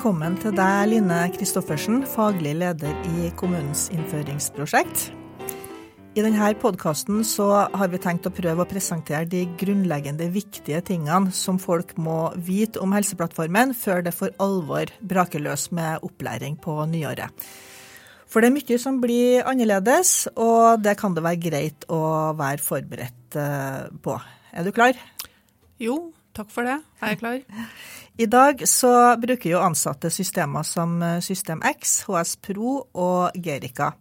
Velkommen til deg, Line Kristoffersen, faglig leder i kommunens innføringsprosjekt. I denne podkasten har vi tenkt å prøve å presentere de grunnleggende viktige tingene som folk må vite om Helseplattformen før det for alvor braker løs med opplæring på nyåret. For det er mye som blir annerledes, og det kan det være greit å være forberedt eh, på. Er du klar? Jo, takk for det. Jeg er klar. I dag så bruker jo ansatte systemer som eh, System X, HS Pro og Gerica.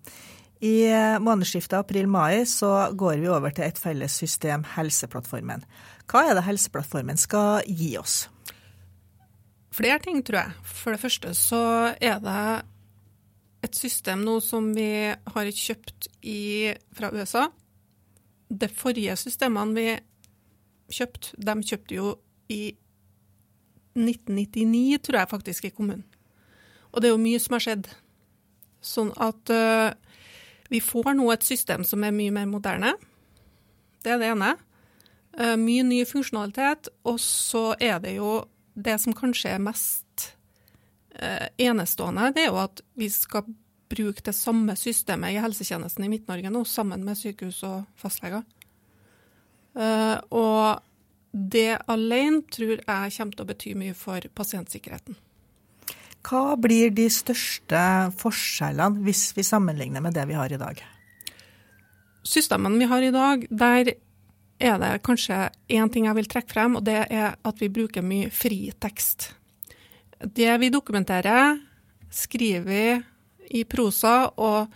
I eh, månedsskiftet april-mai så går vi over til et felles system, Helseplattformen. Hva er det Helseplattformen skal gi oss? Flere ting, tror jeg. For det første så er det et system nå som vi har kjøpt i, fra USA. De forrige systemene vi kjøpte, de kjøpte jo i 1999, tror jeg faktisk, i kommunen. Og det er jo mye som har skjedd. Sånn at uh, vi får nå et system som er mye mer moderne. Det er det ene. Uh, mye ny funksjonalitet. Og så er det jo det som kanskje er mest uh, enestående, det er jo at vi skal bruke det samme systemet i helsetjenesten i Midt-Norge nå, sammen med sykehus og fastleger. og det alene tror jeg kommer til å bety mye for pasientsikkerheten. Hva blir de største forskjellene hvis vi sammenligner med det vi har i dag? Systemene vi har i dag, der er det kanskje én ting jeg vil trekke frem, og det er at vi bruker mye fri tekst. Det vi dokumenterer, skriver vi i prosa, og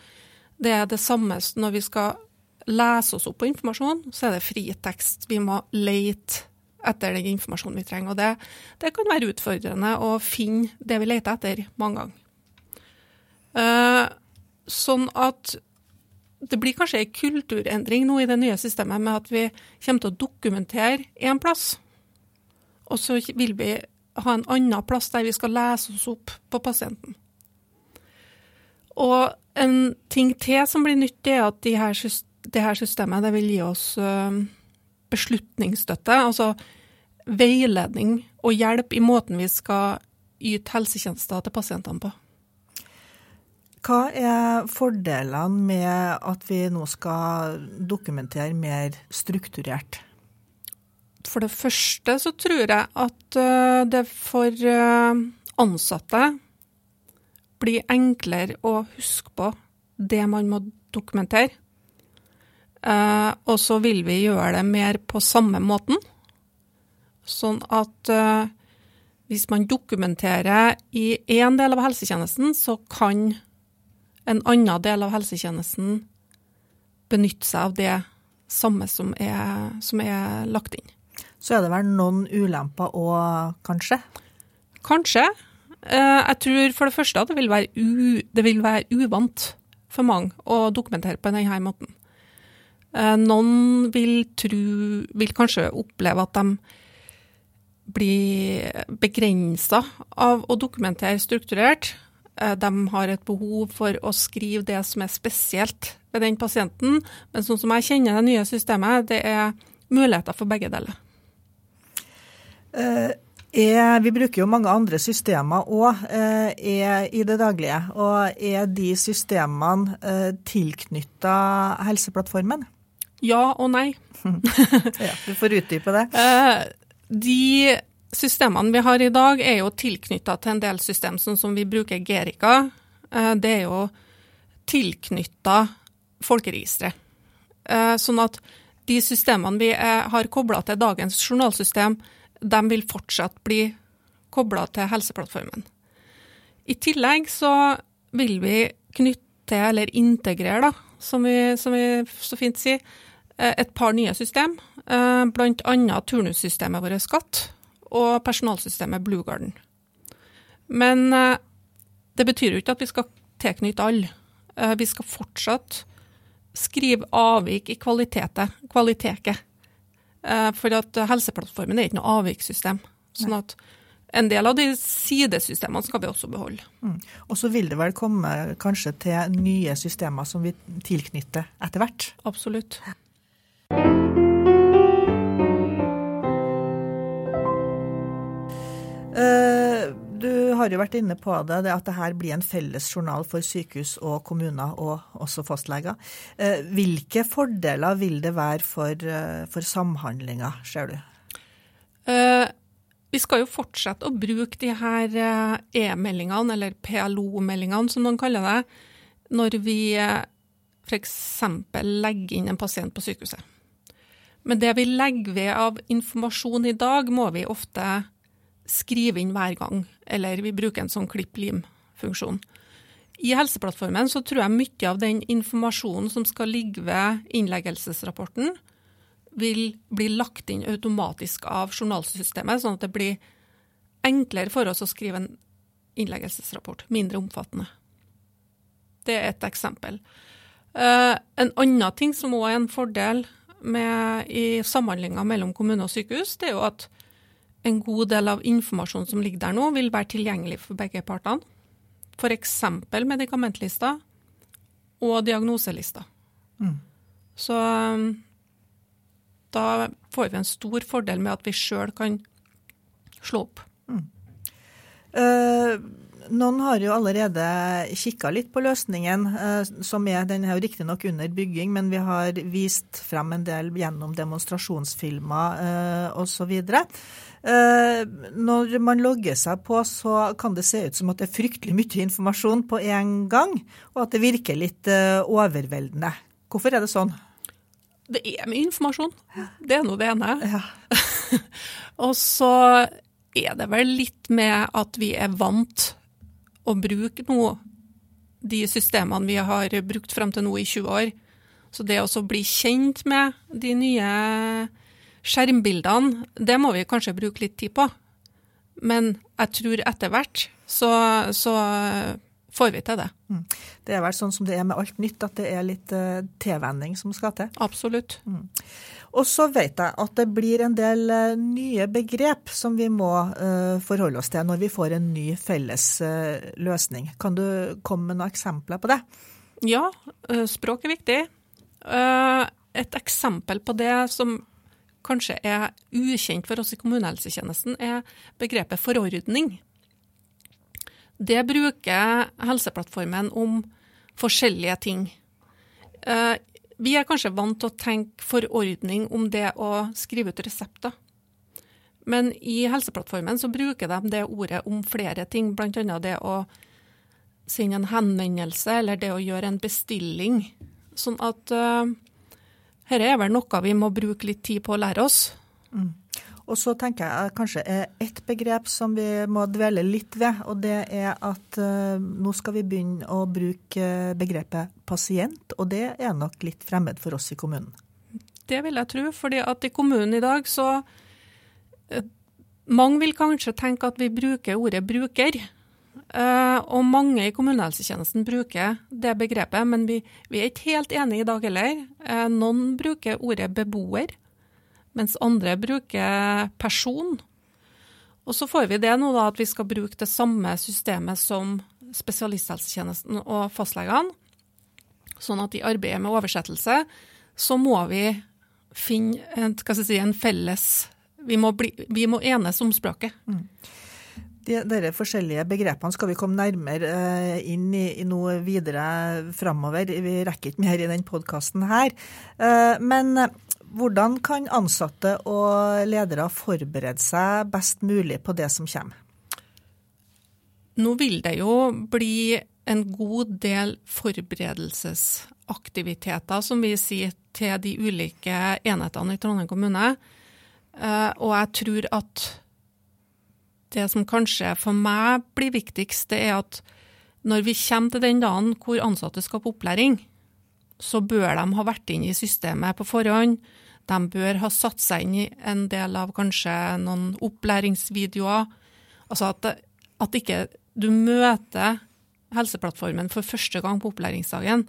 det er det samme når vi skal lese oss opp på informasjon, så er det fri tekst. Vi må lete etter den informasjonen vi trenger. Og det, det kan være utfordrende å finne det vi leter etter mange ganger. Uh, sånn at det blir kanskje en kulturendring nå i det nye systemet med at vi kommer til å dokumentere én plass, og så vil vi ha en annen plass der vi skal lese oss opp på pasienten. Og en ting til som blir nytt, er at de her det her systemet det vil gi oss uh, beslutningsstøtte, altså veiledning og hjelp i måten vi skal yte helsetjenester til pasientene på. Hva er fordelene med at vi nå skal dokumentere mer strukturert? For det første så tror jeg at uh, det for uh, ansatte blir enklere å huske på det man må dokumentere. Uh, og så vil vi gjøre det mer på samme måten. Sånn at uh, hvis man dokumenterer i én del av helsetjenesten, så kan en annen del av helsetjenesten benytte seg av det samme som er, som er lagt inn. Så er det vel noen ulemper òg, kanskje? Kanskje. Uh, jeg tror for det første at det vil være, u, det vil være uvant for mange å dokumentere på denne måten. Eh, noen vil, tro, vil kanskje oppleve at de blir begrensa av å dokumentere strukturert. Eh, de har et behov for å skrive det som er spesielt ved den pasienten. Men sånn som jeg kjenner det nye systemet, det er muligheter for begge deler. Uh, er, vi bruker jo mange andre systemer òg i det daglige. Og er de systemene uh, tilknytta Helseplattformen? Ja og nei. ja, du får utdype det. Eh, de systemene vi har i dag, er jo tilknytta til en del system, sånn som vi bruker Gerica. Eh, det er jo tilknytta folkeregisteret. Eh, sånn at de systemene vi har kobla til dagens journalsystem, de vil fortsatt bli kobla til Helseplattformen. I tillegg så vil vi knytte eller integrere, da, som vi, som vi så fint sier, et par nye system, eh, bl.a. turnussystemet vårt Skatt og personalsystemet Blue Garden. Men eh, det betyr jo ikke at vi skal tilknytte alle. Vi skal fortsatt skrive avvik i kvalitetet, kvaliteket. For at Helseplattformen er ikke noe avvikssystem. Sånn at en del av de sidesystemene skal vi også beholde. Mm. Og så vil det vel komme kanskje til nye systemer som vi tilknytter etter hvert? Absolutt. Har jo vært inne på det, det at det her blir en felles journal for sykehus og kommuner, og også fastleger. Eh, hvilke fordeler vil det være for, eh, for samhandlinga, ser du? Uh, vi skal jo fortsette å bruke de her e-meldingene, eller PLO-meldingene som noen kaller det, når vi f.eks. legger inn en pasient på sykehuset. Men det vi legger ved av informasjon i dag, må vi ofte skrive inn hver gang, eller vi bruker en sånn klipp-lim-funksjon. I Helseplattformen så tror jeg mye av den informasjonen som skal ligge ved innleggelsesrapporten, vil bli lagt inn automatisk av journalsystemet, sånn at det blir enklere for oss å skrive en innleggelsesrapport, mindre omfattende. Det er et eksempel. Uh, en annen ting som òg er en fordel med, i samhandlinga mellom kommune og sykehus, det er jo at en god del av informasjonen som ligger der nå, vil være tilgjengelig for begge partene. F.eks. medikamentlister og diagnoselister. Mm. Så um, da får vi en stor fordel med at vi sjøl kan slå opp. Mm. Uh, noen har jo allerede kikka litt på løsningen, uh, som er den er jo riktignok under bygging, men vi har vist frem en del gjennom demonstrasjonsfilmer uh, osv. Eh, når man logger seg på, så kan det se ut som at det er fryktelig mye informasjon på en gang, og at det virker litt eh, overveldende. Hvorfor er det sånn? Det er mye informasjon. Det er nå det ene. Ja. og så er det vel litt med at vi er vant å bruke nå de systemene vi har brukt frem til nå i 20 år. Så det å bli kjent med de nye Skjermbildene, det må vi kanskje bruke litt tid på. Men jeg tror etter hvert så, så får vi til det. Mm. Det er vel sånn som det er med alt nytt, at det er litt uh, tilvenning som skal til. Absolutt. Mm. Og så vet jeg at det blir en del uh, nye begrep som vi må uh, forholde oss til når vi får en ny felles løsning. Kan du komme med noen eksempler på det? Ja, språk er viktig. Et eksempel på det som kanskje er ukjent for oss i kommunehelsetjenesten, er begrepet forordning. Det bruker Helseplattformen om forskjellige ting. Eh, vi er kanskje vant til å tenke forordning om det å skrive ut resepter. Men i Helseplattformen så bruker de det ordet om flere ting, bl.a. det å sende en henvendelse eller det å gjøre en bestilling. Sånn at uh, dette er vel noe vi må bruke litt tid på å lære oss. Mm. Og så tenker jeg kanskje ett begrep som vi må dvele litt ved, og det er at uh, nå skal vi begynne å bruke begrepet pasient, og det er nok litt fremmed for oss i kommunen. Det vil jeg tro, fordi at i kommunen i dag så Mange vil kanskje tenke at vi bruker ordet bruker. Uh, og mange i kommunehelsetjenesten bruker det begrepet, men vi, vi er ikke helt enige i dag heller. Uh, noen bruker ordet beboer, mens andre bruker person. Og så får vi det nå da at vi skal bruke det samme systemet som spesialisthelsetjenesten og fastlegene. Sånn at i arbeidet med oversettelse så må vi finne en, si, en felles vi må, bli, vi må enes om språket. Mm. De, dere forskjellige begrepene skal vi komme nærmere uh, inn i, i, noe videre framover. Vi rekker ikke mer i den podkasten her. Uh, men uh, hvordan kan ansatte og ledere forberede seg best mulig på det som kommer? Nå vil det jo bli en god del forberedelsesaktiviteter, som vi sier, til de ulike enhetene i Trondheim kommune. Og jeg tror at det som kanskje for meg blir viktigst, det er at når vi kommer til den dagen hvor ansatte skal på opplæring, så bør de ha vært inn i systemet på forhånd. De bør ha satt seg inn i en del av kanskje noen opplæringsvideoer. Altså at, at ikke du møter Helseplattformen for første gang på opplæringsdagen.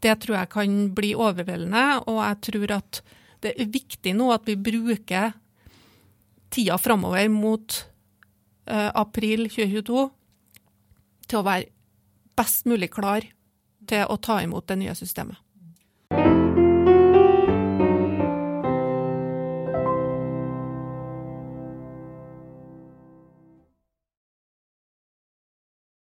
Det tror jeg kan bli overveldende, og jeg tror at det er viktig nå at vi bruker tida framover mot april 2022 til å være best mulig klar til å ta imot det nye systemet.